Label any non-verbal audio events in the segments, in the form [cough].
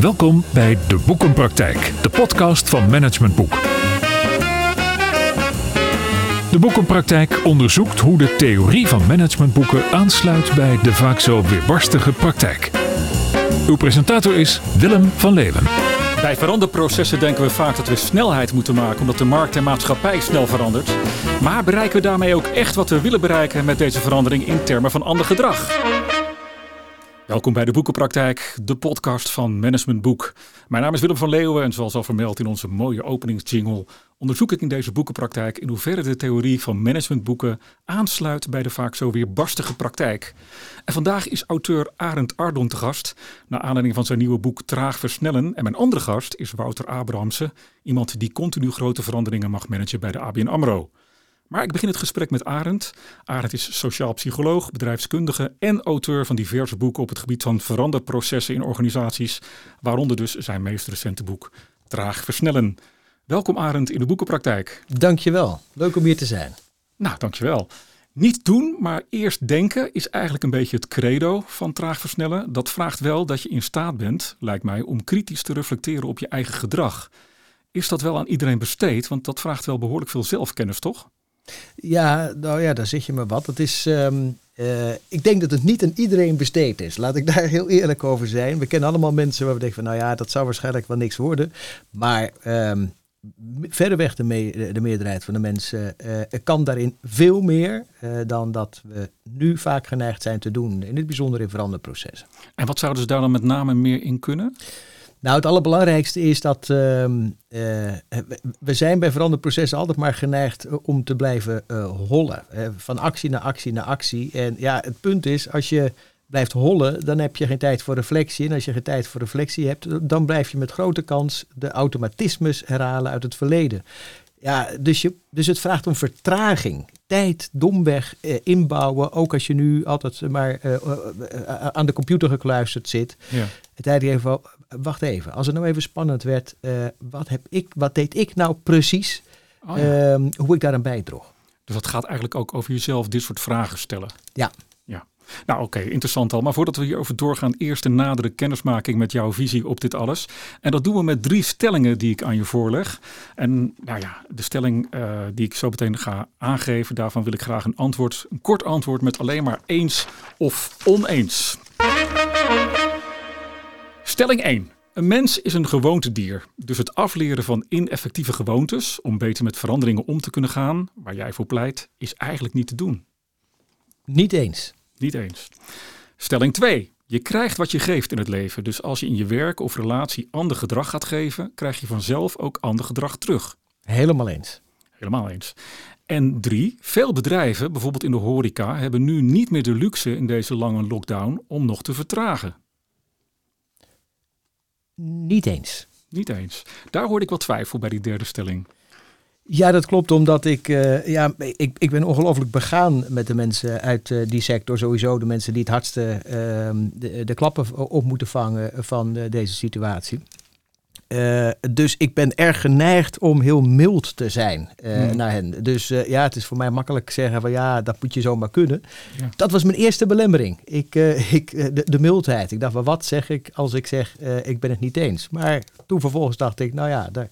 Welkom bij De Boekenpraktijk, de podcast van Management Boek. De Boekenpraktijk onderzoekt hoe de theorie van managementboeken aansluit bij de vaak zo weerbarstige praktijk. Uw presentator is Willem van Leeuwen. Bij veranderprocessen denken we vaak dat we snelheid moeten maken omdat de markt en maatschappij snel verandert. Maar bereiken we daarmee ook echt wat we willen bereiken met deze verandering in termen van ander gedrag? Welkom bij de Boekenpraktijk, de podcast van Management Boek. Mijn naam is Willem van Leeuwen en zoals al vermeld in onze mooie openingsjingle onderzoek ik in deze boekenpraktijk in hoeverre de theorie van managementboeken aansluit bij de vaak zo weer barstige praktijk. En vandaag is auteur Arend Ardon te gast, naar aanleiding van zijn nieuwe boek Traag Versnellen. En mijn andere gast is Wouter Abrahamsen, iemand die continu grote veranderingen mag managen bij de ABN AMRO. Maar ik begin het gesprek met Arend. Arend is sociaal psycholoog, bedrijfskundige en auteur van diverse boeken op het gebied van veranderprocessen in organisaties, waaronder dus zijn meest recente boek Traag Versnellen. Welkom Arend in de boekenpraktijk. Dankjewel, leuk om hier te zijn. Nou, dankjewel. Niet doen, maar eerst denken is eigenlijk een beetje het credo van traag versnellen. Dat vraagt wel dat je in staat bent, lijkt mij, om kritisch te reflecteren op je eigen gedrag. Is dat wel aan iedereen besteed? Want dat vraagt wel behoorlijk veel zelfkennis, toch? Ja, nou ja, daar zeg je me wat. Het is, ehm, eh, ik denk dat het niet aan iedereen besteed is. Laat ik daar [laughs] heel eerlijk over zijn. We kennen allemaal mensen waar we denken van, nou ja, dat zou waarschijnlijk wel niks worden. Maar um, verreweg de, de, meerderheid van de mensen uh, kan daarin veel meer uh, dan dat we nu vaak geneigd zijn te doen. In het bijzonder in veranderprocessen. En wat zouden ze daar dan met name meer in kunnen? Nou, het allerbelangrijkste is dat uh, we zijn bij veranderprocessen altijd maar geneigd om te blijven hollen. van actie naar actie naar actie. En ja, het punt is, als je blijft hollen, dan heb je geen tijd voor reflectie. En als je geen tijd voor reflectie hebt, dan blijf je met grote kans de automatismes herhalen uit het verleden. Ja, dus, je, dus het vraagt om vertraging. Tijd domweg eh, inbouwen, ook als je nu altijd maar eh, aan de computer gekluisterd zit. Ja. tijd even, wacht even, als het nou even spannend werd, wat, heb ik, wat deed ik nou precies, oh ja. uh, hoe ik daaraan bijdroeg. Dus dat gaat eigenlijk ook over jezelf dit soort vragen stellen. Ja, nou oké, interessant al. Maar voordat we hierover doorgaan, eerst een nadere kennismaking met jouw visie op dit alles. En dat doen we met drie stellingen die ik aan je voorleg. En nou ja, de stelling uh, die ik zo meteen ga aangeven, daarvan wil ik graag een antwoord, een kort antwoord met alleen maar eens of oneens. Stelling 1. Een mens is een gewoontedier. Dus het afleren van ineffectieve gewoontes om beter met veranderingen om te kunnen gaan, waar jij voor pleit, is eigenlijk niet te doen. Niet eens. Niet eens. Stelling 2. Je krijgt wat je geeft in het leven. Dus als je in je werk of relatie ander gedrag gaat geven, krijg je vanzelf ook ander gedrag terug. Helemaal eens. Helemaal eens. En drie, veel bedrijven, bijvoorbeeld in de horeca, hebben nu niet meer de luxe in deze lange lockdown om nog te vertragen. Niet eens. Niet eens. Daar hoorde ik wat twijfel bij die derde stelling. Ja, dat klopt, omdat ik, uh, ja, ik, ik ben ongelooflijk begaan met de mensen uit uh, die sector. Sowieso de mensen die het hardste uh, de, de, klappen op moeten vangen van uh, deze situatie. Dus ik ben erg geneigd om heel mild te zijn hmm. naar hen. Dus ja, het is voor mij makkelijk zeggen van ja, dat moet je zomaar kunnen. Ja. Dat was mijn eerste belemmering. Ik, [laughs] ik, de, de, mildheid. Ik dacht, wel, wat zeg ik als ik zeg ik ben het niet eens? Maar toen vervolgens dacht ik, nou ja, daar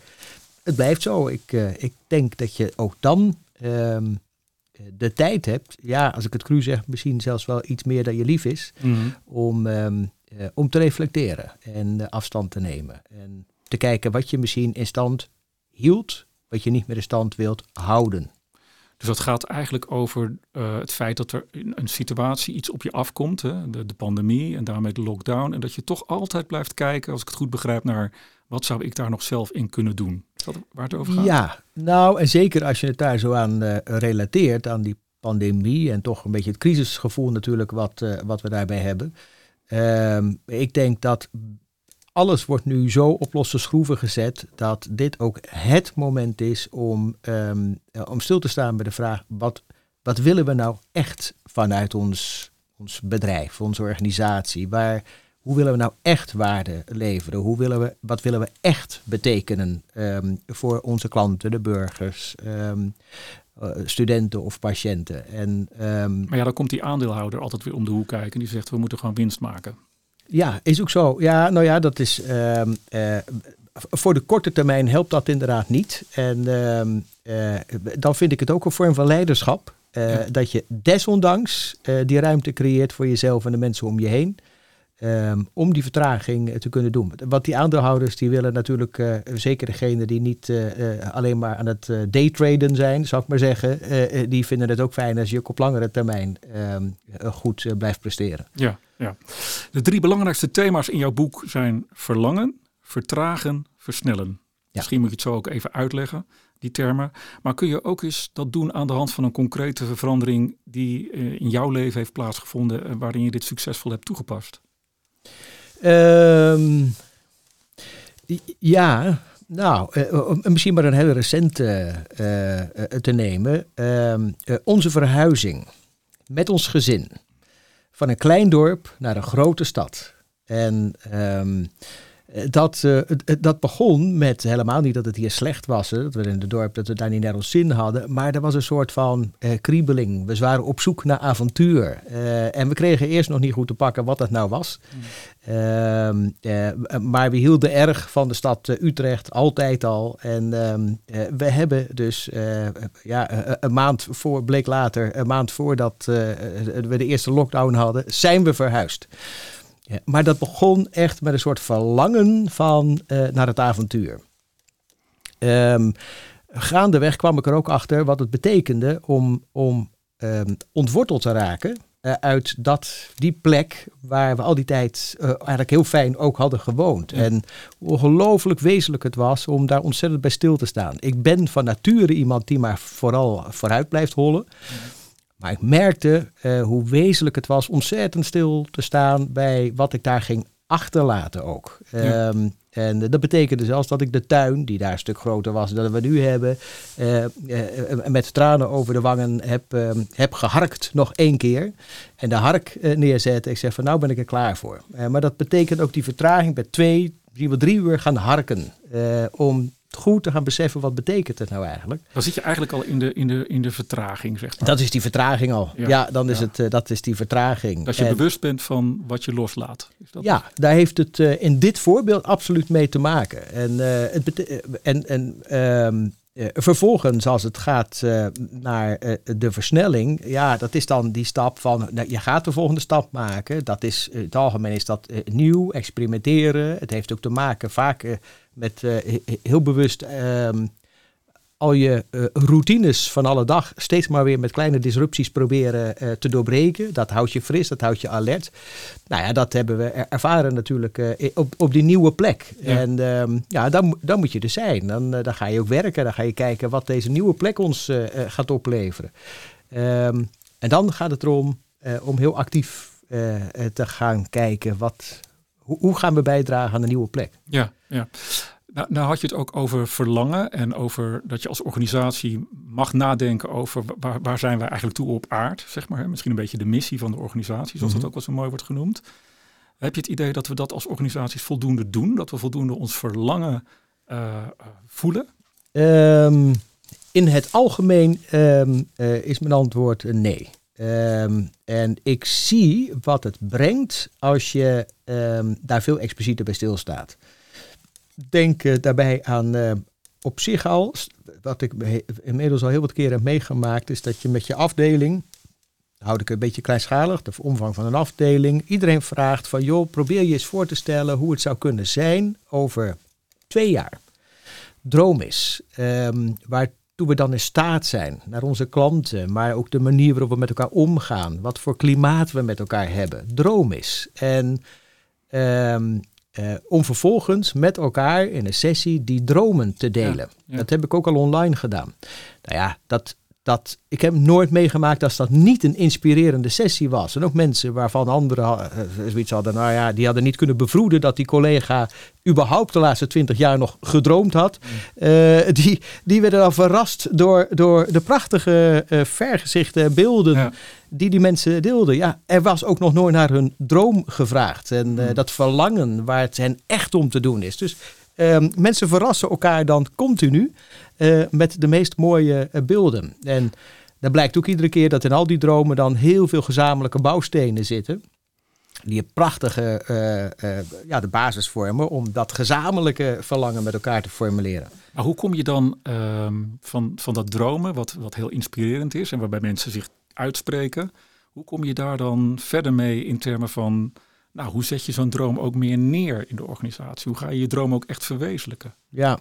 het blijft zo. Ik, ik denk dat je ook dan um, de tijd hebt, ja, als ik het cru zeg, misschien zelfs wel iets meer dan je lief is, mm -hmm. om, um, uh, om te reflecteren en afstand te nemen. En te kijken wat je misschien in stand hield, wat je niet meer in stand wilt houden. Dus dat gaat eigenlijk over uh, het feit dat er in een situatie iets op je afkomt, hè? De, de, pandemie en daarmee de lockdown. En dat je toch altijd blijft kijken, als ik het goed begrijp, naar wat zou ik daar nog zelf in kunnen doen. Is dat waar het over gaat? Ja, nou en zeker als je het daar zo aan uh, relateert, aan die pandemie en toch een beetje het crisisgevoel natuurlijk wat, uh, wat we daarbij hebben. ik denk dat alles wordt nu zo op losse schroeven gezet dat dit ook het moment is om, um, om stil te staan bij de vraag: wat, wat willen we nou echt vanuit ons, ons bedrijf, onze organisatie? Waar, hoe willen we nou echt waarde leveren? Hoe willen we, wat willen we echt betekenen um, voor onze klanten, de burgers, um, uh, studenten of patiënten? En, maar ja, dan komt die aandeelhouder altijd weer om de hoek kijken en die zegt: we moeten gewoon winst maken. Ja, is ook zo. Ja, nou ja, dat is. ehm, eh, voor de korte termijn helpt dat inderdaad niet. En ehm, eh, dan vind ik het ook een vorm van leiderschap. eh, Ja. Dat je desondanks die ruimte creëert voor jezelf en de mensen om je heen. Ehm, om die vertraging eh, te kunnen doen. Want die aandeelhouders die willen natuurlijk, eh, zeker degene die niet eh, alleen maar aan het daytraden zijn, zou ik maar zeggen, die vinden het ook fijn als je ook op langere termijn ehm, eh, goed blijft presteren. Ja, ja. De drie belangrijkste thema's in jouw boek zijn verlangen, vertragen, versnellen. Misschien moet je het zo ook even uitleggen, die termen. Maar kun je ook eens dat doen aan de hand van een concrete verandering die in jouw leven heeft plaatsgevonden en waarin je dit succesvol hebt toegepast? Ehm, ja, nou, eh, misschien maar een hele recente eh, eh, te nemen. Ehm, eh, onze verhuizing met ons gezin van een klein dorp naar een grote stad. En eh, dat, eh, het- dat begon met helemaal niet dat het hier slecht was. Hè, dat we in het dorp dat we daar niet naar ons zin hadden. Maar er was een soort van eh, kriebeling. We waren op zoek naar avontuur. Eh, en we kregen eerst nog niet goed te pakken wat dat nou was. Ehm, eh, maar we hielden erg van de stad Utrecht, altijd al. En ehm, eh, we hebben dus ja, een- maand voor, bleek later, een maand voordat we de eerste lockdown hadden, zijn we verhuisd. Ja, maar dat begon echt met een soort verlangen van eh, naar het avontuur. Ehm, gaandeweg kwam ik er ook achter wat het betekende om, om ehm, ontworteld te raken eh, uit dat, die plek waar we al die tijd eh, eigenlijk heel fijn ook hadden gewoond. Ja. En hoe ongelooflijk wezenlijk het was om daar ontzettend bij stil te staan. Ik ben van nature iemand die maar vooral vooruit blijft hollen. Maar ik merkte eh, hoe wezenlijk het was ontzettend stil te staan bij wat ik daar ging achterlaten ook. Ja. Ehm, en dat betekende zelfs dat ik de tuin, die daar een stuk groter was dan we nu hebben, eh, eh, eh, met tranen over de wangen heb, ehm, heb geharkt nog één keer. En de hark eh, neerzetten. Ik zeg van nou ben ik er klaar voor. Eh, maar dat betekent ook die vertraging bij twee, drie, drie uur gaan harken. eh, om goed te gaan beseffen wat betekent het nou eigenlijk. Dan zit je eigenlijk al in de, in de, in de vertraging, zeg maar. Dat is die vertraging al. Ja. Ja, dan is Ja. het, eh, dat is die vertraging. Dat je En- bewust bent van wat je loslaat. Is dat ja, daar heeft het eh, in dit voorbeeld absoluut mee te maken. En, eh, het en, en ehm, eh, vervolgens, als het gaat eh, naar eh, de versnelling, ja, dat is dan die stap van, nou, je gaat de volgende stap maken. Dat is, in het algemeen is dat nieuw, experimenteren. Het heeft ook te maken vaak met he- heel bewust ehm, al je eh, routines van alle dag steeds maar weer met kleine disrupties proberen eh, te doorbreken. Dat houdt je fris, dat houdt je alert. Nou ja, dat hebben we er- ervaren natuurlijk eh, op, op die nieuwe plek. Ja. En ehm, ja, dan, dan moet je er zijn. Dan, dan ga je ook werken. Dan ga je kijken wat deze nieuwe plek ons gaat opleveren. Ehm, en dan gaat het erom om heel actief te gaan kijken. Wat, hoe, hoe gaan we bijdragen aan de nieuwe plek? Ja, ja. Nou, nou had je het ook over verlangen en over dat je als organisatie mag nadenken over waar, waar zijn wij eigenlijk toe op aard, zeg maar. hè? Misschien een beetje de missie van de organisatie, zoals Mhm. dat ook wel zo mooi wordt genoemd. Heb je het idee dat we dat als organisaties voldoende doen? Dat we voldoende ons verlangen eh, eh, voelen? Ehm, in het algemeen ehm, eh, is mijn antwoord nee. Ehm, en ik zie wat het brengt als je daar veel explicieter bij stilstaat. Denk daarbij aan eh, op zich al, wat ik inmiddels al heel wat keren heb meegemaakt, is dat je met je afdeling, houd ik een beetje kleinschalig, de omvang van een afdeling, iedereen vraagt van joh, probeer je eens voor te stellen hoe het zou kunnen zijn over twee jaar droom is. ehm, waartoe we dan in staat zijn naar onze klanten, maar ook de manier waarop we met elkaar omgaan, wat voor klimaat we met elkaar hebben. Droom is. En ehm, eh, om vervolgens met elkaar in een sessie die dromen te delen. ja. Dat heb ik ook al online gedaan. Nou ja, dat, dat, ik heb nooit meegemaakt als dat niet een inspirerende sessie was. En ook mensen waarvan anderen eh, zoiets hadden, nou ja, die hadden niet kunnen bevroeden dat die collega überhaupt de laatste twintig jaar nog gedroomd had. Eh, die, die werden dan verrast door, door de prachtige eh, vergezichten en beelden Ja. die die mensen deelden. Ja, er was ook nog nooit naar hun droom gevraagd. En eh, dat verlangen waar het hen echt om te doen is. Dus ehm, mensen verrassen elkaar dan continu eh, met de meest mooie eh, beelden. En dan blijkt ook iedere keer dat in al die dromen dan heel veel gezamenlijke bouwstenen zitten. die een prachtige uh, ja, de basis vormen om dat gezamenlijke verlangen met elkaar te formuleren. Maar hoe kom je dan ehm, van, van dat dromen, wat, wat heel inspirerend is en waarbij mensen zich uitspreken, hoe kom je daar dan verder mee in termen van, nou, hoe zet je zo'n droom ook meer neer in de organisatie? Hoe ga je je droom ook echt verwezenlijken? Ja,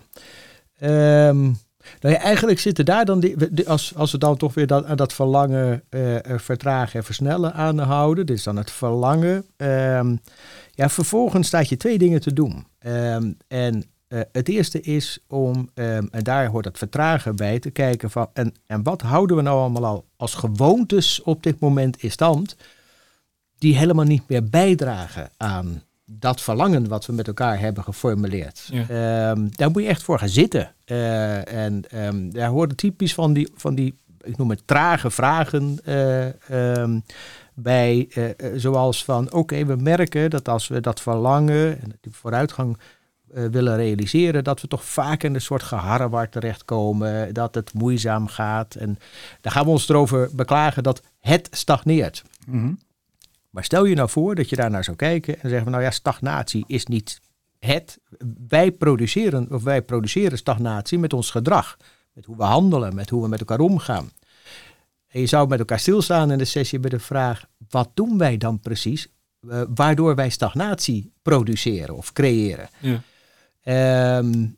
um, nou eigenlijk zitten daar dan, die, als, als we dan toch weer dat, dat verlangen uh, vertragen en versnellen aanhouden, dus dan het verlangen. Um, ja, vervolgens staat je twee dingen te doen. Um, en uh, het eerste is om, en daar hoort het vertragen bij, te kijken van, en, en wat houden we nou allemaal al als gewoontes op dit moment in stand, die helemaal niet meer bijdragen aan dat verlangen wat we met elkaar hebben geformuleerd. Ehm, daar moet je echt voor gaan zitten. Uh, en um, daar horen typisch van die, van die, ik noem het trage vragen uh, um, bij. Uh, zoals van, oké, we merken dat als we dat verlangen en die vooruitgang willen realiseren, dat we toch vaak in een soort geharrewar terechtkomen, dat het moeizaam gaat. En daar gaan we ons erover beklagen dat het stagneert. Mm -hmm. Maar stel je nou voor dat je daar naar zou kijken en zeggen: Nou ja, stagnatie is niet het. Wij produceren, of wij produceren stagnatie met ons gedrag. Met hoe we handelen, met hoe we met elkaar omgaan. En je zou met elkaar stilstaan in de sessie bij de vraag: wat doen wij dan precies? Uh, waardoor wij stagnatie produceren of creëren. Ja. Um,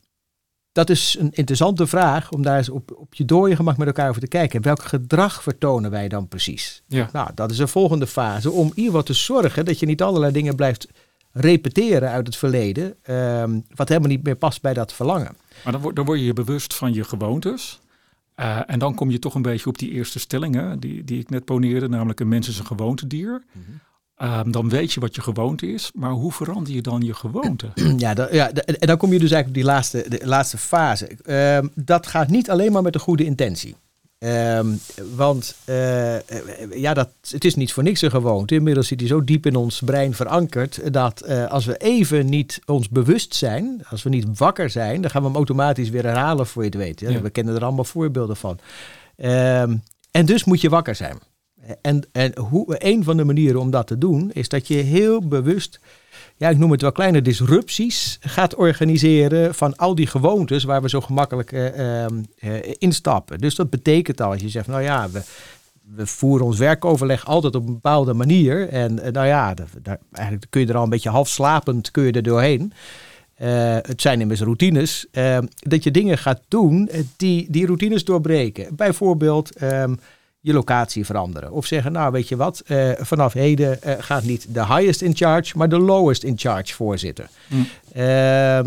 dat is een interessante vraag om daar eens op, op je dode gemak met elkaar over te kijken. Welk gedrag vertonen wij dan precies? Ja. Nou, dat is een volgende fase om in te zorgen dat je niet allerlei dingen blijft repeteren uit het verleden, um, wat helemaal niet meer past bij dat verlangen. Maar dan, dan word je je bewust van je gewoontes. Uh, en dan kom je toch een beetje op die eerste stellingen die, die ik net poneerde, namelijk een mens is een gewoontedier. Mm -hmm. Um, dan weet je wat je gewoonte is, maar hoe verander je dan je gewoonte? [clears throat] Ja, ja en dan kom je dus eigenlijk op die laatste, de laatste fase. Um, dat gaat niet alleen maar met een goede intentie. Um, want uh, ja, dat, het is niet voor niks een gewoonte. Inmiddels zit die zo diep in ons brein verankerd dat uh, als we even niet ons bewust zijn, als we niet wakker zijn, dan gaan we hem automatisch weer herhalen voor je het weet. Ja? We kennen er allemaal voorbeelden van. en dus moet je wakker zijn. En, en hoe, een van de manieren om dat te doen is dat je heel bewust, ja, ik noem het wel kleine disrupties, gaat organiseren van al die gewoontes waar we zo gemakkelijk uh, uh, instappen. Dus dat betekent al, als je zegt, nou ja, we, we voeren ons werkoverleg altijd op een bepaalde manier. En nou ja, eigenlijk kun je er al een beetje half slapend kun je er doorheen. Het zijn immers routines. Uh, dat je dingen gaat doen die die routines doorbreken. Bijvoorbeeld. Um, je locatie veranderen. Of zeggen, nou weet je wat, uh, vanaf heden uh, gaat niet de highest in charge, maar de lowest in charge voorzitten. Mm. Uh,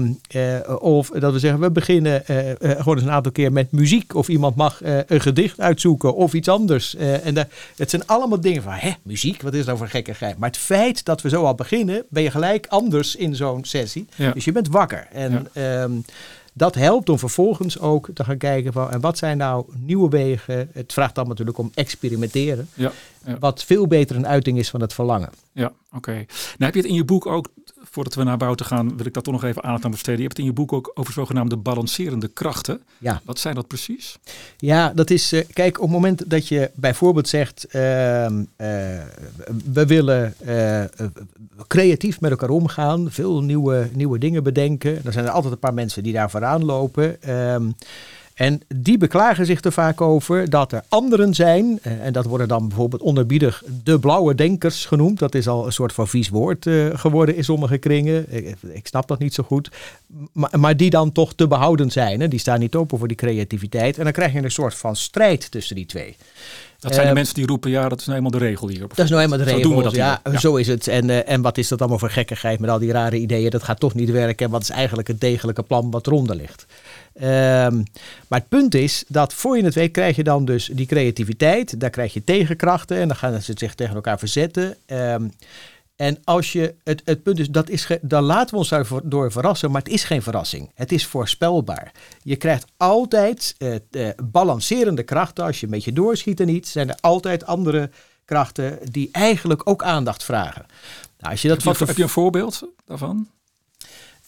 of dat we zeggen, we beginnen gewoon eens een aantal keer met muziek. Of iemand mag een gedicht uitzoeken of iets anders. en de, het zijn allemaal dingen van, hè, muziek, wat is nou voor gekkigheid? Maar het feit dat we zo al beginnen, ben je gelijk anders in zo'n sessie. Ja. Dus je bent wakker. En ja. Dat helpt om vervolgens ook te gaan kijken van en wat zijn nou nieuwe wegen. Het vraagt dan natuurlijk om experimenteren. Ja, ja. Wat veel beter een uiting is van het verlangen. Ja, oké. Nou heb je het in je boek ook, voordat we naar buiten gaan, wil ik dat toch nog even aandacht aan besteden. Je hebt het in je boek ook over zogenaamde balancerende krachten. Ja. Wat zijn dat precies? Ja, dat is, uh, kijk, op het moment dat je bijvoorbeeld zegt, uh, uh, we willen eh, creatief met elkaar omgaan, veel nieuwe, nieuwe dingen bedenken. Dan zijn er altijd een paar mensen die daar vooraan lopen. En die beklagen zich er vaak over dat er anderen zijn, eh, en dat worden dan bijvoorbeeld onderbiedig de blauwe denkers genoemd. Dat is al een soort van vies woord uh, geworden in sommige kringen. Ik, snap dat niet zo goed. Maar, die dan toch te behouden zijn. Hè? Die staan niet open voor die creativiteit. En dan krijg je een soort van strijd tussen die twee. Dat zijn de mensen die roepen, ja, dat is nou eenmaal de regel hier. Dat is nou eenmaal de regel. Zo doen we dat ja, ja, zo is het. En, uh, en wat is dat allemaal voor gekkigheid met al die rare ideeën? Dat gaat toch niet werken. En wat is eigenlijk het degelijke plan wat eronder ligt? Um, maar het punt is dat voor je het weet krijg je dan dus die creativiteit. Daar krijg je tegenkrachten en dan gaan ze zich tegen elkaar verzetten. Um, en als je, het, het punt is, dat is ge, dan laten we ons daardoor verrassen, maar het is geen verrassing. Het is voorspelbaar. Je krijgt altijd uh, uh, balancerende krachten. Als je een beetje doorschiet en niet, zijn er altijd andere krachten die eigenlijk ook aandacht vragen. Nou, als je dat heb, je, heb je een voorbeeld daarvan?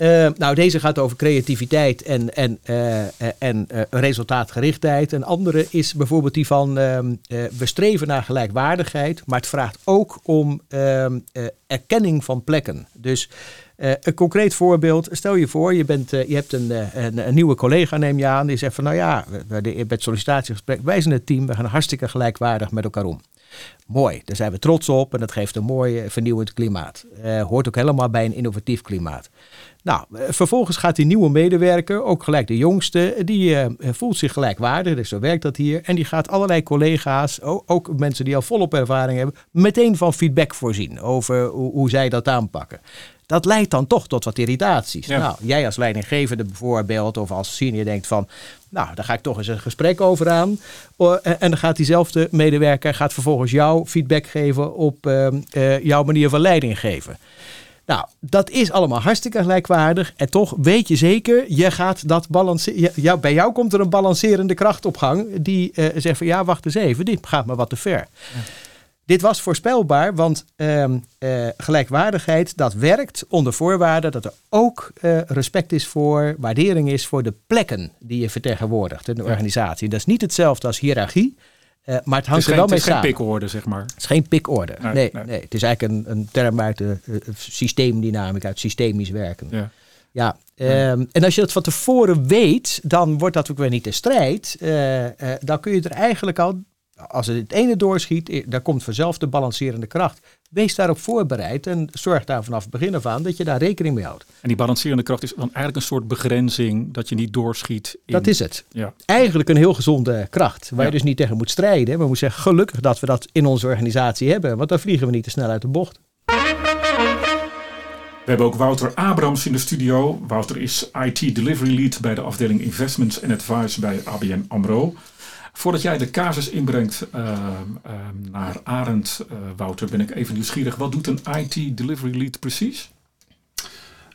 Uh, nou, deze gaat over creativiteit en, en, uh, en resultaatgerichtheid. Een andere is bijvoorbeeld die van ehm, we streven naar gelijkwaardigheid, maar het vraagt ook om ehm, erkenning van plekken. Dus een concreet voorbeeld, stel je voor, je, bent, je hebt een, een, een, nieuwe collega, neem je aan, die zegt van nou ja, bij het sollicitatiegesprek, wij zijn het team, we gaan hartstikke gelijkwaardig met elkaar om. Mooi, daar zijn we trots op en dat geeft een mooi vernieuwend klimaat. Hoort ook helemaal bij een innovatief klimaat. Nou, eh, vervolgens gaat die nieuwe medewerker, ook gelijk de jongste, die uh, voelt zich gelijkwaardig, dus zo werkt dat hier. En die gaat allerlei collega's, ook, ook mensen die al volop ervaring hebben, meteen van feedback voorzien over hoe, hoe zij dat aanpakken dat leidt dan toch tot wat irritaties. Nou, jij als leidinggevende bijvoorbeeld, of als senior denkt van, nou, daar ga ik toch eens een gesprek over aan. En dan gaat diezelfde medewerker gaat vervolgens jou feedback geven op ehm, eh, jouw manier van leiding geven. Nou, dat is allemaal hartstikke gelijkwaardig. En toch weet je zeker, je gaat dat balanceren. bij jou komt er een balancerende kracht op gang. Die uh, zegt van ja, wacht eens even, dit gaat me wat te ver. Ja. Dit was voorspelbaar, want uh, uh, gelijkwaardigheid dat werkt onder voorwaarde dat er ook uh, respect is voor, waardering is voor de plekken die je vertegenwoordigt in de organisatie. Dat is niet hetzelfde als hiërarchie, uh, maar het hangt er wel mee samen. Het is geen pikorde, zeg maar. Het is geen pikorde. Nee, nee, nee. Het is eigenlijk een, een term uit de systeemdynamica, uit systemisch werken. Ja. Ja, um, en als je dat van tevoren weet, dan wordt dat ook weer niet de strijd. dan kun je er eigenlijk al als het het ene doorschiet, eh, daar komt vanzelf de balancerende kracht. Wees daarop voorbereid en zorg daar vanaf het begin af aan dat je daar rekening mee houdt. En die balancerende kracht is dan eigenlijk een soort begrenzing dat je niet doorschiet. In... Dat is het. Ja. Eigenlijk een heel gezonde kracht, waar je dus niet tegen moet strijden. Maar moet zeggen, gelukkig dat we dat in onze organisatie hebben, want dan vliegen we niet te snel uit de bocht. We hebben ook Wouter Abrams in de studio. Wouter is IT Delivery Lead bij de afdeling Investments and Advice bij ABN AMRO. Voordat jij de casus inbrengt uh, uh, naar Arend, uh, Wouter, ben ik even nieuwsgierig. Wat doet een IT Delivery Lead precies?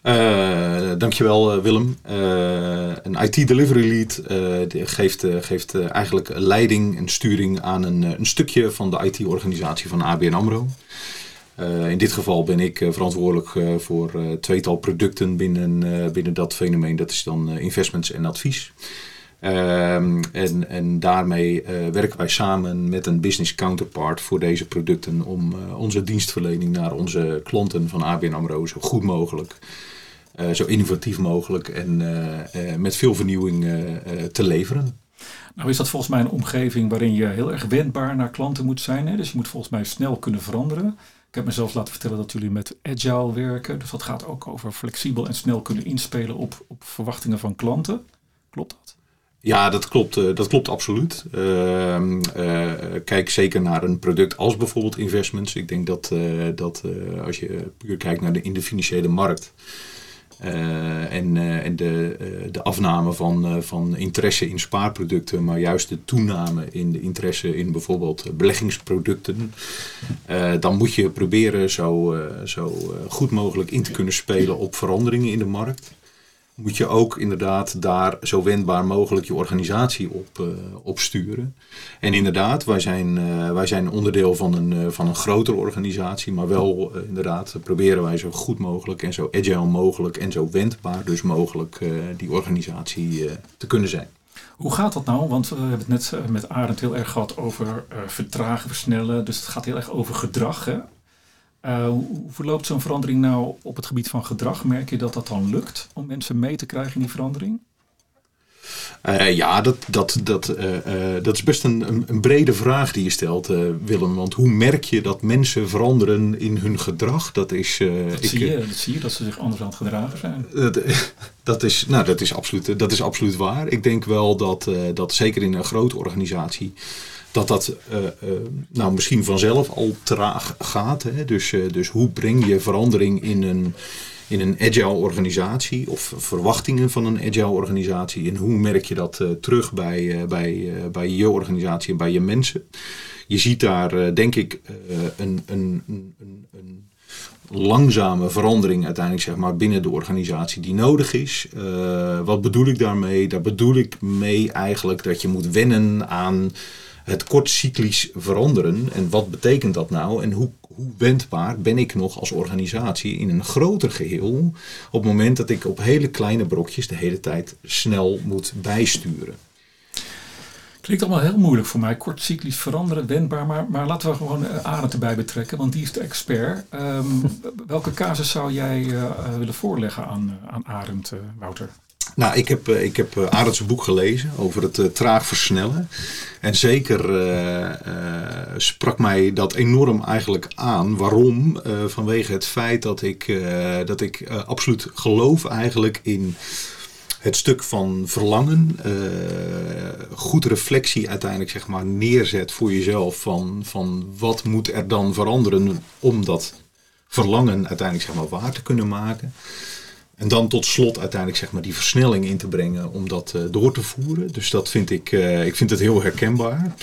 Uh, dankjewel Willem. een IT Delivery Lead geeft, geeft eigenlijk leiding en sturing aan een, een stukje van de IT-organisatie van ABN AMRO. in dit geval ben ik verantwoordelijk voor tweetal producten binnen, binnen dat fenomeen. Dat is dan investments en advies. Um, en, en daarmee uh, werken wij samen met een business counterpart voor deze producten om uh, onze dienstverlening naar onze klanten van ABN AMRO zo goed mogelijk, uh, zo innovatief mogelijk en met veel vernieuwing te leveren. Nou is dat volgens mij een omgeving waarin je heel erg wendbaar naar klanten moet zijn. Hè? Dus je moet volgens mij snel kunnen veranderen. Ik heb mezelf laten vertellen dat jullie met agile werken. Dus dat gaat ook over flexibel en snel kunnen inspelen op, op verwachtingen van klanten. Klopt dat? Ja, dat klopt, uh, dat klopt absoluut. Uh, uh, kijk zeker naar een product als bijvoorbeeld investments. Ik denk dat, eh, dat als je puur kijkt naar de, in de financiële markt en, en de, de afname van, van interesse in spaarproducten, maar juist de toename in de interesse in bijvoorbeeld beleggingsproducten, dan moet je proberen zo, zo goed mogelijk in te kunnen spelen op veranderingen in de markt moet je ook inderdaad daar zo wendbaar mogelijk je organisatie op, uh, op sturen. En inderdaad, wij zijn, uh, wij zijn onderdeel van een, uh, van een grotere organisatie, maar wel inderdaad proberen wij zo goed mogelijk en zo agile mogelijk en zo wendbaar dus mogelijk die organisatie te kunnen zijn. Hoe gaat dat nou? Want we hebben het net met Arend heel erg gehad over vertragen, versnellen. Dus het gaat heel erg over gedrag. Hè? Uh, hoe verloopt zo'n verandering nou op het gebied van gedrag? Merk je dat dat dan lukt om mensen mee te krijgen in die verandering? Uh, ja, dat, dat, dat, uh, dat is best een, een, brede vraag die je stelt, Willem. Want hoe merk je dat mensen veranderen in hun gedrag? Dat, is, dat, ik, zie je, dat zie je, dat ze zich anders aan het gedragen zijn. Dat, [laughs] dat, is, nou, dat, is absoluut, dat is absoluut waar. Ik denk wel dat, dat zeker in een grote organisatie dat dat uh, uh, nou misschien vanzelf al traag gaat. Hè? Dus, uh, dus hoe breng je verandering in een, in een agile organisatie of verwachtingen van een agile organisatie en hoe merk je dat terug bij, bij, bij je organisatie en bij je mensen? Je ziet daar denk ik een, een, een, een langzame verandering uiteindelijk zeg maar, binnen de organisatie die nodig is. wat bedoel ik daarmee? Daar bedoel ik mee eigenlijk dat je moet wennen aan het kortcyclisch veranderen. En wat betekent dat nou? En hoe, hoe wendbaar ben ik nog als organisatie in een groter geheel op het moment dat ik op hele kleine brokjes de hele tijd snel moet bijsturen. Klinkt allemaal heel moeilijk voor mij. Kort cyclisch veranderen, wendbaar. Maar, maar laten we gewoon uh, Arend erbij betrekken, want die is de expert. Ehm, [laughs] welke casus zou jij uh, willen voorleggen aan, aan Arend, Wouter? Nou, ik heb, ik heb Arend's boek gelezen over het traag versnellen. En zeker sprak mij dat enorm eigenlijk aan. Waarom? vanwege het feit dat ik, dat ik absoluut geloof eigenlijk in het stuk van verlangen, goed reflectie uiteindelijk zeg maar neerzet voor jezelf van, van wat moet er dan veranderen om dat verlangen uiteindelijk zeg maar waar te kunnen maken. En dan tot slot uiteindelijk zeg maar die versnelling in te brengen om dat uh, door te voeren. Dus dat vind ik, uh, ik vind het heel herkenbaar.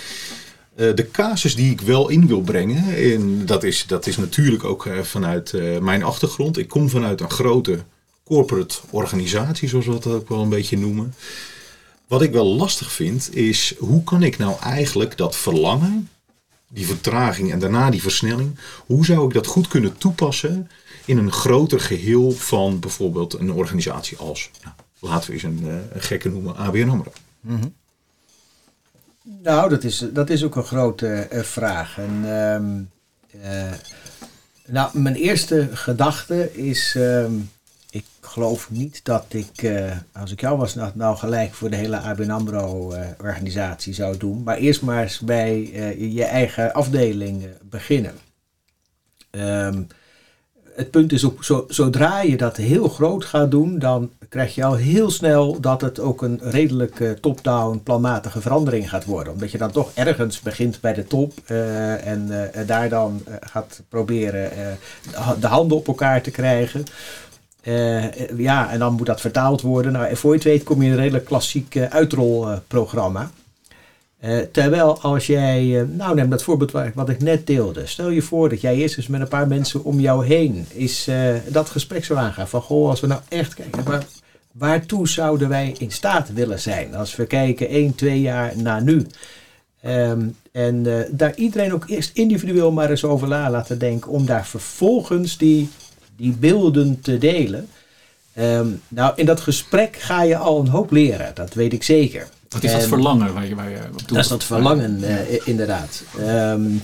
de casus die ik wel in wil brengen, en dat is, dat is natuurlijk ook vanuit mijn achtergrond. Ik kom vanuit een grote corporate organisatie, zoals we dat ook wel een beetje noemen. Wat ik wel lastig vind, is hoe kan ik nou eigenlijk dat verlangen, die vertraging en daarna die versnelling, hoe zou ik dat goed kunnen toepassen in een groter geheel van bijvoorbeeld een organisatie als, nou, laten we eens een, eh, een gekke noemen, ABN AMRO. Mm Nou, dat is, dat is ook een grote uh, vraag. En, uh, uh, nou, mijn eerste gedachte is, ehm, ik geloof niet dat ik, als ik jou was, nou, nou, gelijk voor de hele ABN AMRO-organisatie uh, zou doen. Maar eerst maar eens bij je eigen afdeling beginnen. Um, het punt is ook, zo, zodra je dat heel groot gaat doen, dan krijg je al heel snel dat het ook een redelijk top-down, planmatige verandering gaat worden. Omdat je dan toch ergens begint bij de top en daar dan gaat proberen de handen op elkaar te krijgen. Ja, en dan moet dat vertaald worden. Nou, en voor je het weet kom je in een redelijk klassiek uitrolprogramma. Uh, terwijl als jij, nou neem dat voorbeeld wat ik net deelde. Stel je voor dat jij eerst eens met een paar mensen om jou heen is dat gesprek zo aangaan. Van goh, als we nou echt kijken, waar, waartoe zouden wij in staat willen zijn? Als we kijken 1, 2 jaar na nu. Um, en daar iedereen ook eerst individueel maar eens over na laten denken. Om daar vervolgens die die beelden te delen. Um, nou, in dat gesprek ga je al een hoop leren, dat weet ik zeker. Wat is dat verlangen waar je, waar je op doet? Dat is dat verlangen, inderdaad. Um,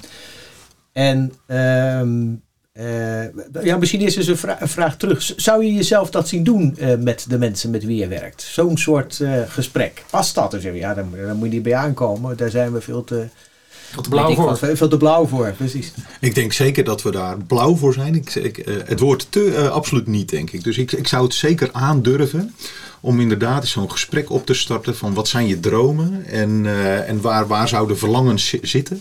en um, uh, ja, misschien is er een, vra een, vraag terug. Zou je jezelf dat zien doen uh, met de mensen met wie je werkt? Zo'n soort gesprek. Past dat? Dan, ja, dan, dan moet je niet bij aankomen. Daar zijn we veel te veel te blauw voor. veel te blauw voor, precies. Ik denk zeker dat we daar blauw voor zijn. Ik, ik, uh, het woord te uh, absoluut niet, denk ik. Dus ik, ik zou het zeker aandurven om inderdaad zo'n gesprek op te starten van wat zijn je dromen en, uh, en waar, waar zouden verlangens zitten.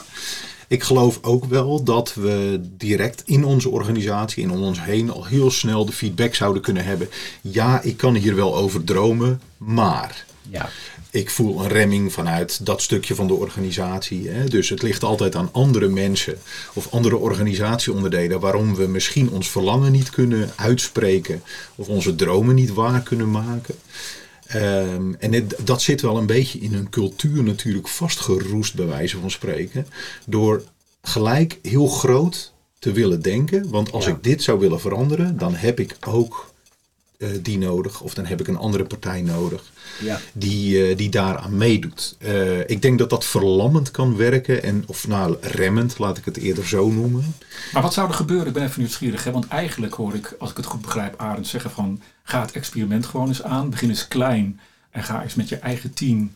Ik geloof ook wel dat we direct in onze organisatie en om ons heen al heel snel de feedback zouden kunnen hebben. Ja, ik kan hier wel over dromen, maar. Ja ik voel een remming vanuit dat stukje van de organisatie. Hè. Dus het ligt altijd aan andere mensen of andere organisatieonderdelen waarom we misschien ons verlangen niet kunnen uitspreken of onze dromen niet waar kunnen maken. Um, en het, dat zit wel een beetje in een cultuur natuurlijk vastgeroest, bij wijze van spreken. Door gelijk heel groot te willen denken. Want als ik dit zou willen veranderen, dan heb ik ook uh, die nodig. Of dan heb ik een andere partij nodig ja. die, uh, die daaraan meedoet. Uh, ik denk dat dat verlammend kan werken. En, of nou, remmend, laat ik het eerder zo noemen. Maar wat zou er gebeuren? Ik ben even nieuwsgierig. Hè? Want eigenlijk hoor ik, als ik het goed begrijp, Arend zeggen van... ga het experiment gewoon eens aan. Begin eens klein. En ga eens met je eigen team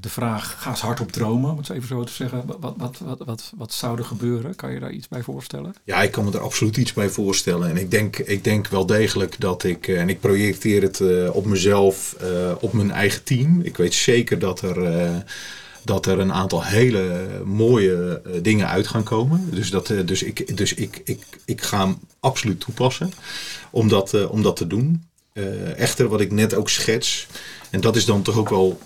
de vraag, ga eens hardop dromen, om het even zo te zeggen. Wat, wat, wat, wat, wat zou er gebeuren? Kan je daar iets bij voorstellen? Ja, ik kan me er absoluut iets bij voorstellen. En ik denk, ik denk wel degelijk dat ik, en ik projecteer het uh, op mezelf, op mijn eigen team. Ik weet zeker dat er dat er een aantal hele mooie dingen uit gaan komen. Dus, dat, dus, ik, dus ik, ik, ik ga hem absoluut toepassen om dat, om dat te doen. echter, wat ik net ook schets, en dat is dan toch ook wel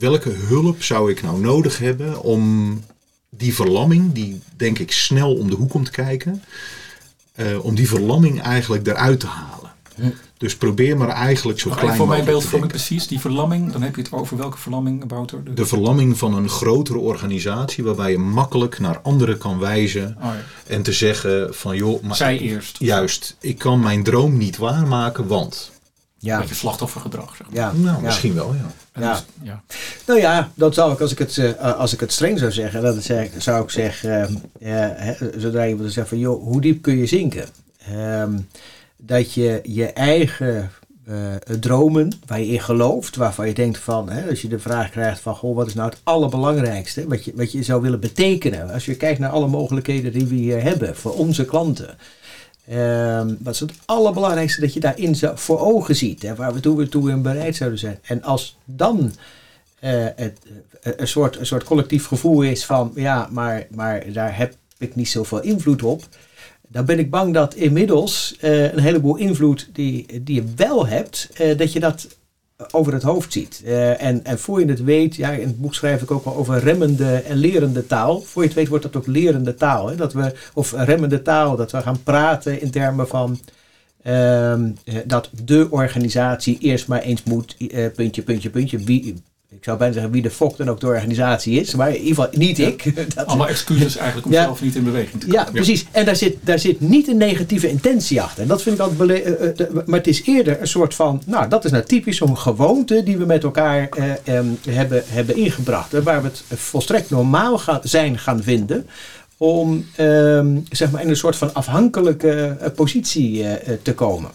welke hulp zou ik nou nodig hebben om die verlamming, die denk ik snel om de hoek komt kijken, uh, om die verlamming eigenlijk eruit te halen. Hm. Dus probeer maar eigenlijk zo klein voor mijn beeldvorming denken. precies, die verlamming, dan heb je het over welke verlamming, Wouter? De- De verlamming van een grotere organisatie waarbij je makkelijk naar anderen kan wijzen Oh ja. en te zeggen van joh, maar Zij eerst. juist, ik kan mijn droom niet waarmaken, want. Een Ja, beetje slachtoffergedrag, zeg maar. ja, Nou, ja. misschien wel, ja. Dus- ja. Nou ja, dat zou ik, als ik het, eh, als ik het streng zou zeggen, dan zeg, zou ik zeggen, eh, eh, zodra je wilde zeggen van, joh, hoe diep kun je zinken? Ehm, dat je je eigen eh, dromen, waar je in gelooft, waarvan je denkt van, hè, als je de vraag krijgt van, goh, wat is nou het allerbelangrijkste, wat je, wat je zou willen betekenen, als je kijkt naar alle mogelijkheden die we hier hebben voor onze klanten. Ehm, wat is het allerbelangrijkste dat je daarin voor ogen ziet, hè, waar we toe, toe in bereid zouden zijn. En als dan eh, het, eh, een, soort, een soort collectief gevoel is van ja, maar, maar daar heb ik niet zoveel invloed op. Dan ben ik bang dat inmiddels eh, een heleboel invloed die, die je wel hebt, dat je dat over het hoofd ziet. Eh, en, en voor je het weet, ja, in het boek schrijf ik ook wel over remmende en lerende taal. Voor je het weet wordt dat ook lerende taal. Hè? Dat we, of remmende taal, dat we gaan praten in termen van ehm, eh, dat de organisatie eerst maar eens moet, eh, puntje, puntje, puntje. Wie, ik zou bijna zeggen wie de fok dan ook de organisatie is, maar in ieder geval niet ik. [laughs] Dat, Allemaal excuses eigenlijk om Ja. zelf niet in beweging te ja, komen. precies. En daar zit, daar zit niet een negatieve intentie achter. En dat vind ik altijd eh, eh, de- Maar het is eerder een soort van. Nou, dat is nou typisch zo'n gewoonte die we met elkaar eh, em, hebben, hebben ingebracht. Waar we het volstrekt normaal gaan, zijn gaan vinden. Om ehm, zeg maar in een soort van afhankelijke positie te komen.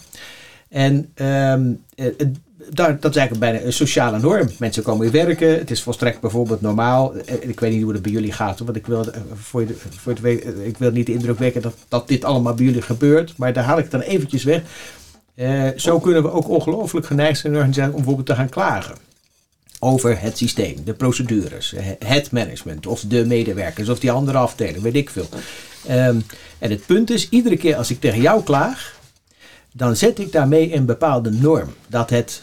En ehm, het- dat is eigenlijk bijna een sociale norm. Mensen komen weer werken. Het is volstrekt bijvoorbeeld normaal. Eh, Ik weet niet hoe dat bij jullie gaat. Want ik wil, eh, voor je, voor het we- eh, ik wil niet de indruk wekken dat, dat dit allemaal bij jullie gebeurt. Maar daar haal ik het dan eventjes weg. Zo kunnen we ook ongelooflijk geneigd zijn om bijvoorbeeld te gaan klagen. Over het systeem, de procedures, het management of de medewerkers of die andere afdeling, weet ik veel. Ehm, en het punt is, iedere keer als ik tegen jou klaag, dan zet ik daarmee een bepaalde norm. Dat het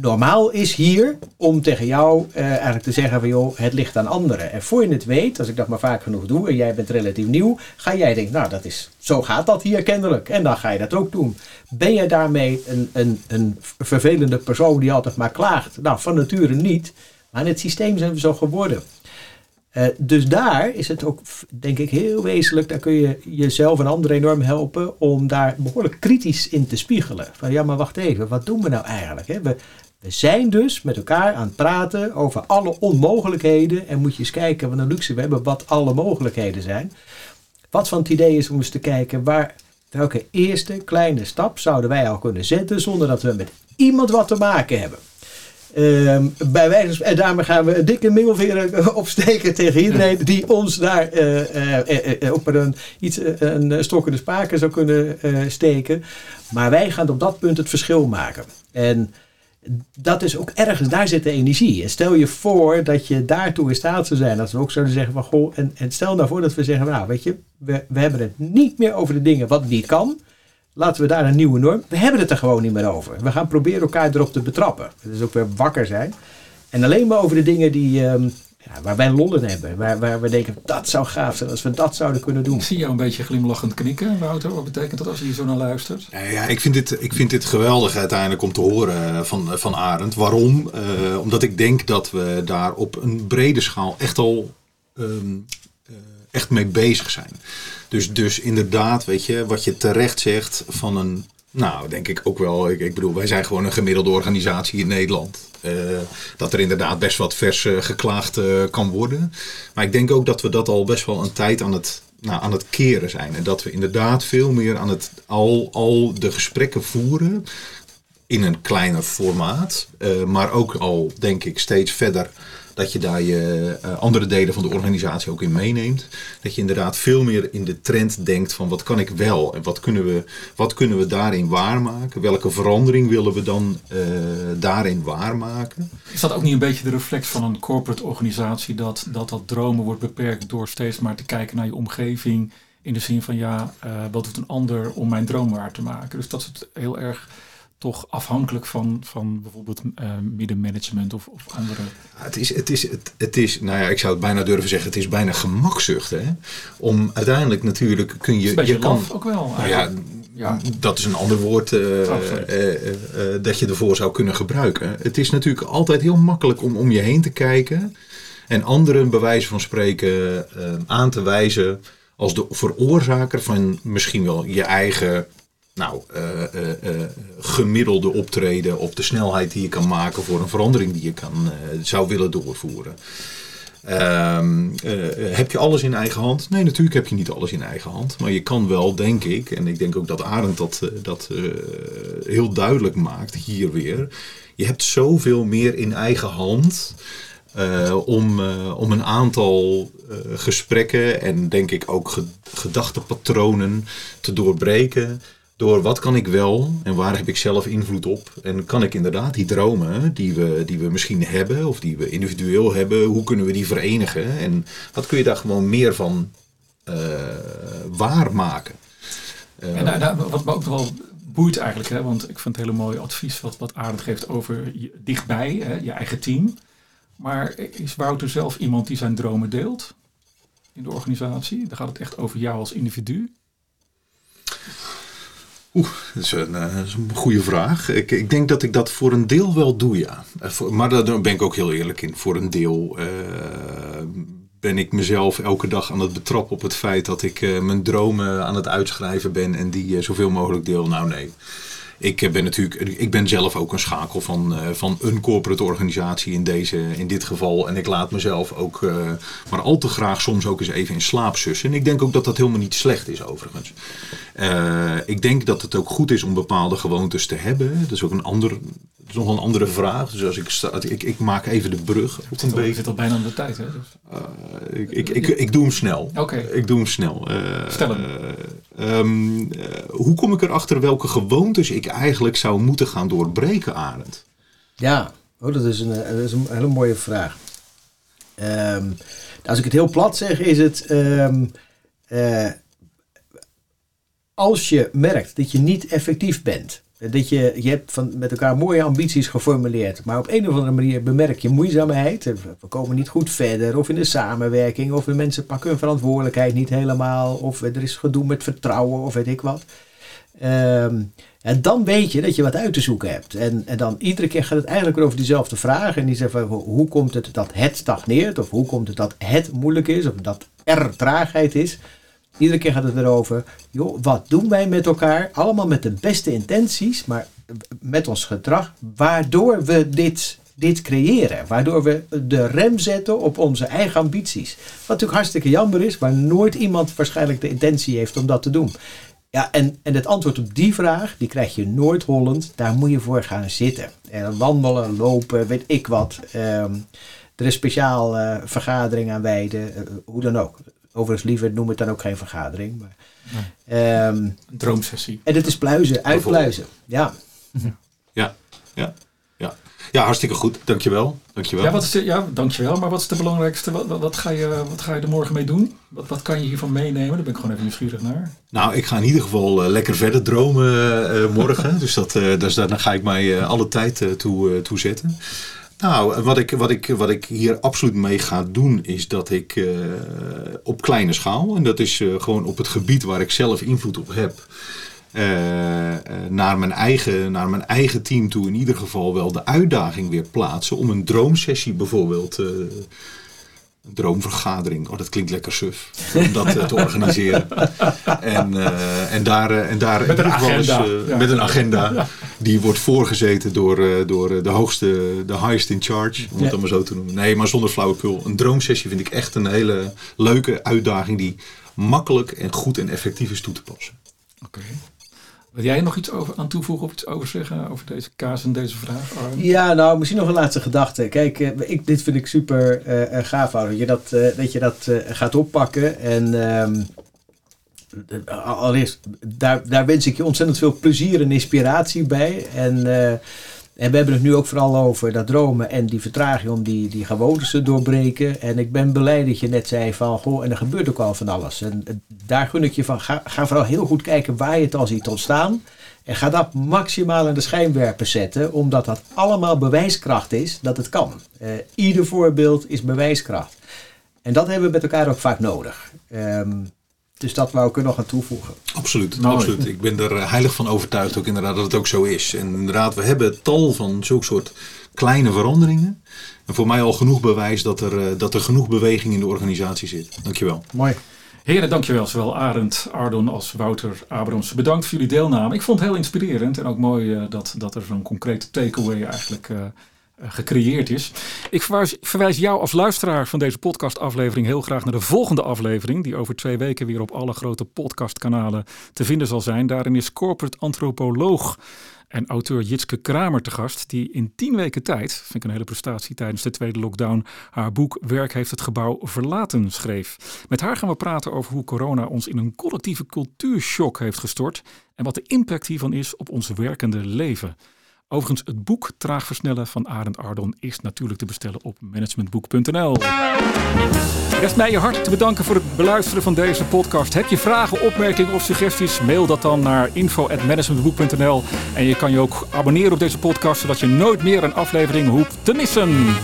normaal is hier om tegen jou eh, eigenlijk te zeggen van joh, het ligt aan anderen. En voor je het weet, als ik dat maar vaak genoeg doe en jij bent relatief nieuw, ga jij denken, nou dat is, zo gaat dat hier kennelijk. En dan ga je dat ook doen. Ben jij daarmee een, een, een vervelende persoon die altijd maar klaagt? Nou, van nature niet. Maar in het systeem zijn we zo geworden. Eh, dus daar is het ook, denk ik, heel wezenlijk. Daar kun je jezelf en anderen enorm helpen om daar behoorlijk kritisch in te spiegelen. Van ja, maar wacht even, wat doen we nou eigenlijk? Hè? We, we zijn dus met elkaar aan het praten over alle onmogelijkheden. En moet je eens kijken wat een luxe we hebben, wat alle mogelijkheden zijn. Wat van het idee is om eens te kijken waar, welke eerste kleine stap zouden wij al kunnen zetten zonder dat we met iemand wat te maken hebben. Ehm, bij wijze en daarmee gaan we een dikke middelvinger [laughs] opsteken tegen iedereen die ons daar eh, eh, eh, eh, ook met een, iets, een stok in de spaken zou kunnen steken. Maar wij gaan op dat punt het verschil maken. En dat is ook ergens, daar zit de energie. En stel je voor dat je daartoe in staat zou zijn. Dat we ook zouden zeggen van goh, en, en stel nou voor dat we zeggen, nou weet je, we, hebben het niet meer over de dingen wat niet kan. Laten we daar een nieuwe norm. We hebben het er gewoon niet meer over. We gaan proberen elkaar erop te betrappen. Dus ook weer wakker zijn. En alleen maar over de dingen die, ehm, ja, waar wij lol in hebben. Waar, waar we denken, dat zou gaaf zijn als we dat zouden kunnen doen. Ik zie jou een beetje glimlachend knikken, Wouter. Wat betekent dat als je hier zo naar luistert? Nou ja, ik vind, dit, ik vind dit geweldig uiteindelijk om te horen van, van Arend. Waarom? Eh, omdat ik denk dat we daar op een brede schaal echt al ehm, eh, echt mee bezig zijn. Dus, dus inderdaad, weet je, wat je terecht zegt van een, nou denk ik ook wel, ik, ik bedoel, wij zijn gewoon een gemiddelde organisatie in Nederland. Eh, dat er inderdaad best wat vers eh, geklaagd eh, kan worden. Maar ik denk ook dat we dat al best wel een tijd aan het, nou, aan het keren zijn. En dat we inderdaad veel meer aan het al, al de gesprekken voeren in een kleiner formaat. maar ook al, denk ik, steeds verder dat je daar je eh, andere delen van de organisatie ook in meeneemt. Dat je inderdaad veel meer in de trend denkt van wat kan ik wel en wat kunnen we, wat kunnen we daarin waarmaken? Welke verandering willen we dan eh, daarin waarmaken? Is dat ook niet een beetje de reflex van een corporate organisatie dat dat, dat dromen wordt beperkt door steeds maar te kijken naar je omgeving in de zin van ja, eh, wat doet een ander om mijn droom waar te maken? Dus dat is het heel erg toch afhankelijk van, van bijvoorbeeld eh, middenmanagement of, of andere. Ja, Het is, het, is, het, het is, nou ja, ik zou het bijna durven zeggen, het is bijna gemakzucht. Hè? Om uiteindelijk natuurlijk kun je, je kan, ook wel. Nou ja, ja. dat is een ander woord dat je ervoor zou kunnen gebruiken. Het is natuurlijk altijd heel makkelijk om om je heen te kijken en anderen bij wijze van spreken aan te wijzen als de veroorzaker van misschien wel je eigen nou, uh, uh, gemiddelde optreden op de snelheid die je kan maken voor een verandering die je kan, zou willen doorvoeren. Ehm, heb je alles in eigen hand? Nee, natuurlijk heb je niet alles in eigen hand. Maar je kan wel, denk ik, en ik denk ook dat Arend dat, dat heel duidelijk maakt hier weer. Je hebt zoveel meer in eigen hand om, om een aantal gesprekken en denk ik ook gedachtepatronen te doorbreken door wat kan ik wel en waar heb ik zelf invloed op. En kan ik inderdaad die dromen die we, die we misschien hebben of die we individueel hebben, hoe kunnen we die verenigen? En wat kun je daar gewoon meer van uh, waarmaken? En wat me ook wel boeit eigenlijk, hè, want ik vind het hele mooie advies wat, wat Arend geeft over je, dichtbij, hè, je eigen team. Maar is Wouter zelf iemand die zijn dromen deelt in de organisatie? Dan gaat het echt over jou als individu. Oeh, dat is, een, eh, een goede vraag. Ik, ik, denk dat ik dat voor een deel wel doe, ja. Eh, maar daar ben ik ook heel eerlijk in. Voor een deel uh, ben ik mezelf elke dag aan het betrappen op het feit dat ik mijn dromen aan het uitschrijven ben en die zoveel mogelijk deel. Nou nee, ik ben natuurlijk, ik ben zelf ook een schakel van, uh, van een corporate organisatie in, deze, in dit geval. En ik laat mezelf ook uh, maar al te graag soms ook eens even in slaap sussen. En ik denk ook dat dat helemaal niet slecht is overigens. Uh, ik denk dat het ook goed is om bepaalde gewoontes te hebben. Dat is ook een ander, dat is nog een andere vraag. Dus als ik, sta, ik, ik maak even de brug. Het zit, al, zit al bijna aan de tijd, hè? Dus. ik, ik, ik, ik, doe hem snel. Oké. Ik doe hem snel. Stel hem. Um, hoe kom ik erachter welke gewoontes ik eigenlijk zou moeten gaan doorbreken, Arend? Ja, oh, dat, is een, dat is een hele mooie vraag. Um, als ik het heel plat zeg, is het. Um, uh, als je merkt dat je niet effectief bent, dat je, je hebt van, met elkaar mooie ambities geformuleerd, maar op een of andere manier bemerk je moeizaamheid. We komen niet goed verder, of in de samenwerking, of de mensen pakken hun verantwoordelijkheid niet helemaal, of er is gedoe met vertrouwen, of weet ik wat. Um, en dan weet je dat je wat uit te zoeken hebt. En, en dan iedere keer gaat het eigenlijk weer over diezelfde vraag. En die zegt van hoe komt het dat het stagneert? Of hoe komt het dat het moeilijk is? Of dat er traagheid is? Iedere keer gaat het erover, joh, wat doen wij met elkaar? Allemaal met de beste intenties, maar met ons gedrag, waardoor we dit, dit creëren. Waardoor we de rem zetten op onze eigen ambities. Wat natuurlijk hartstikke jammer is, waar nooit iemand waarschijnlijk de intentie heeft om dat te doen. Ja, en, en het antwoord op die vraag, die krijg je nooit hollend. Daar moet je voor gaan zitten. En wandelen, lopen, weet ik wat. Um, er is speciaal uh, vergadering aan wijden, uh, hoe dan ook. Overigens liever noem het dan ook geen vergadering. Maar, um, een droomsessie. En het is pluizen, uitpluizen. Ja. Ja, ja, ja. Ja, hartstikke goed. Dankjewel. Dankjewel. Ja, wat is de, ja, dankjewel. Maar wat is de belangrijkste? Wat, wat, ga, je, wat ga je er morgen mee doen? Wat, wat kan je hiervan meenemen? Daar ben ik gewoon even nieuwsgierig naar. Nou, ik ga in ieder geval uh, lekker verder dromen uh, morgen. [laughs] dus, dat, uh, dus daar ga ik mij alle tijd toe, toe zetten. Nou, wat ik, wat, ik, wat ik hier absoluut mee ga doen is dat ik op kleine schaal, en dat is gewoon op het gebied waar ik zelf invloed op heb, naar, mijn eigen, naar mijn eigen team toe in ieder geval wel de uitdaging weer plaatsen om een droomsessie bijvoorbeeld een droomvergadering. Oh, dat klinkt lekker suf. Om dat te [laughs] organiseren. En, uh, en daar, uh, en daar met een agenda. Eens, ja. Met een agenda. Ja. Die wordt voorgezeten door, door de hoogste, de highest in charge. Om ja. het dan maar zo te noemen. Nee, maar zonder flauwekul. Een droomsessie vind ik echt een hele leuke uitdaging. Die makkelijk en goed en effectief is toe te passen. Oké. Okay. Wil jij nog iets over, aan toevoegen of iets over zeggen over deze kaas en deze vraag? Ja, nou, misschien nog een laatste gedachte. Kijk, ik, dit vind ik super uh, gaaf, dat je dat, dat, je dat gaat oppakken. En um, allereerst, daar, daar wens ik je ontzettend veel plezier en inspiratie bij. En en we hebben het nu ook vooral over dat dromen en die vertraging om die, die gewoontes te doorbreken. En ik ben blij dat je net zei van, goh, en er gebeurt ook al van alles. En daar gun ik je van, ga, ga vooral heel goed kijken waar je het al ziet ontstaan. En ga dat maximaal aan de schijnwerper zetten, omdat dat allemaal bewijskracht is dat het kan. Uh, ieder voorbeeld is bewijskracht. En dat hebben we met elkaar ook vaak nodig. Um, Dus dat wou ik er nog aan toevoegen. Absoluut, absoluut. Ik ben er heilig van overtuigd ook inderdaad dat het ook zo is. En inderdaad, we hebben tal van zulke soort kleine veranderingen. En voor mij al genoeg bewijs dat er, dat er genoeg beweging in de organisatie zit. Dankjewel. Mooi. Heren, dankjewel. Zowel Arend, Ardon als Wouter Abrams. Bedankt voor jullie deelname. Ik vond het heel inspirerend en ook mooi uh, dat, dat er zo'n concrete takeaway eigenlijk uh, gecreëerd is. Ik verwijs, verwijs, jou als luisteraar van deze podcastaflevering heel graag naar de volgende aflevering, die over twee weken weer op alle grote podcastkanalen te vinden zal zijn. Daarin is corporate antropoloog en auteur Jitske Kramer te gast, die in tien weken tijd, vind ik een hele prestatie tijdens de tweede lockdown, haar boek Werk heeft het gebouw verlaten schreef. Met haar gaan we praten over hoe corona ons in een collectieve cultuurshock heeft gestort en wat de impact hiervan is op ons werkende leven. Overigens, het boek Traag Versnellen van Arend Ardon is natuurlijk te bestellen op managementboek.nl. Rest mij je hart te bedanken voor het beluisteren van deze podcast. Heb je vragen, opmerkingen of suggesties? Mail dat dan naar info.managementboek.nl. En je kan je ook abonneren op deze podcast, zodat je nooit meer een aflevering hoeft te missen.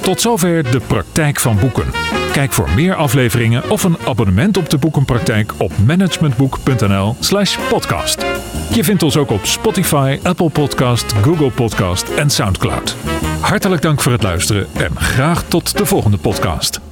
Tot zover de praktijk van boeken. Kijk voor meer afleveringen of een abonnement op de boekenpraktijk op managementboek.nl/slash podcast. Je vindt ons ook op Spotify, Apple Podcast, Google Podcast en Soundcloud. Hartelijk dank voor het luisteren en graag tot de volgende podcast.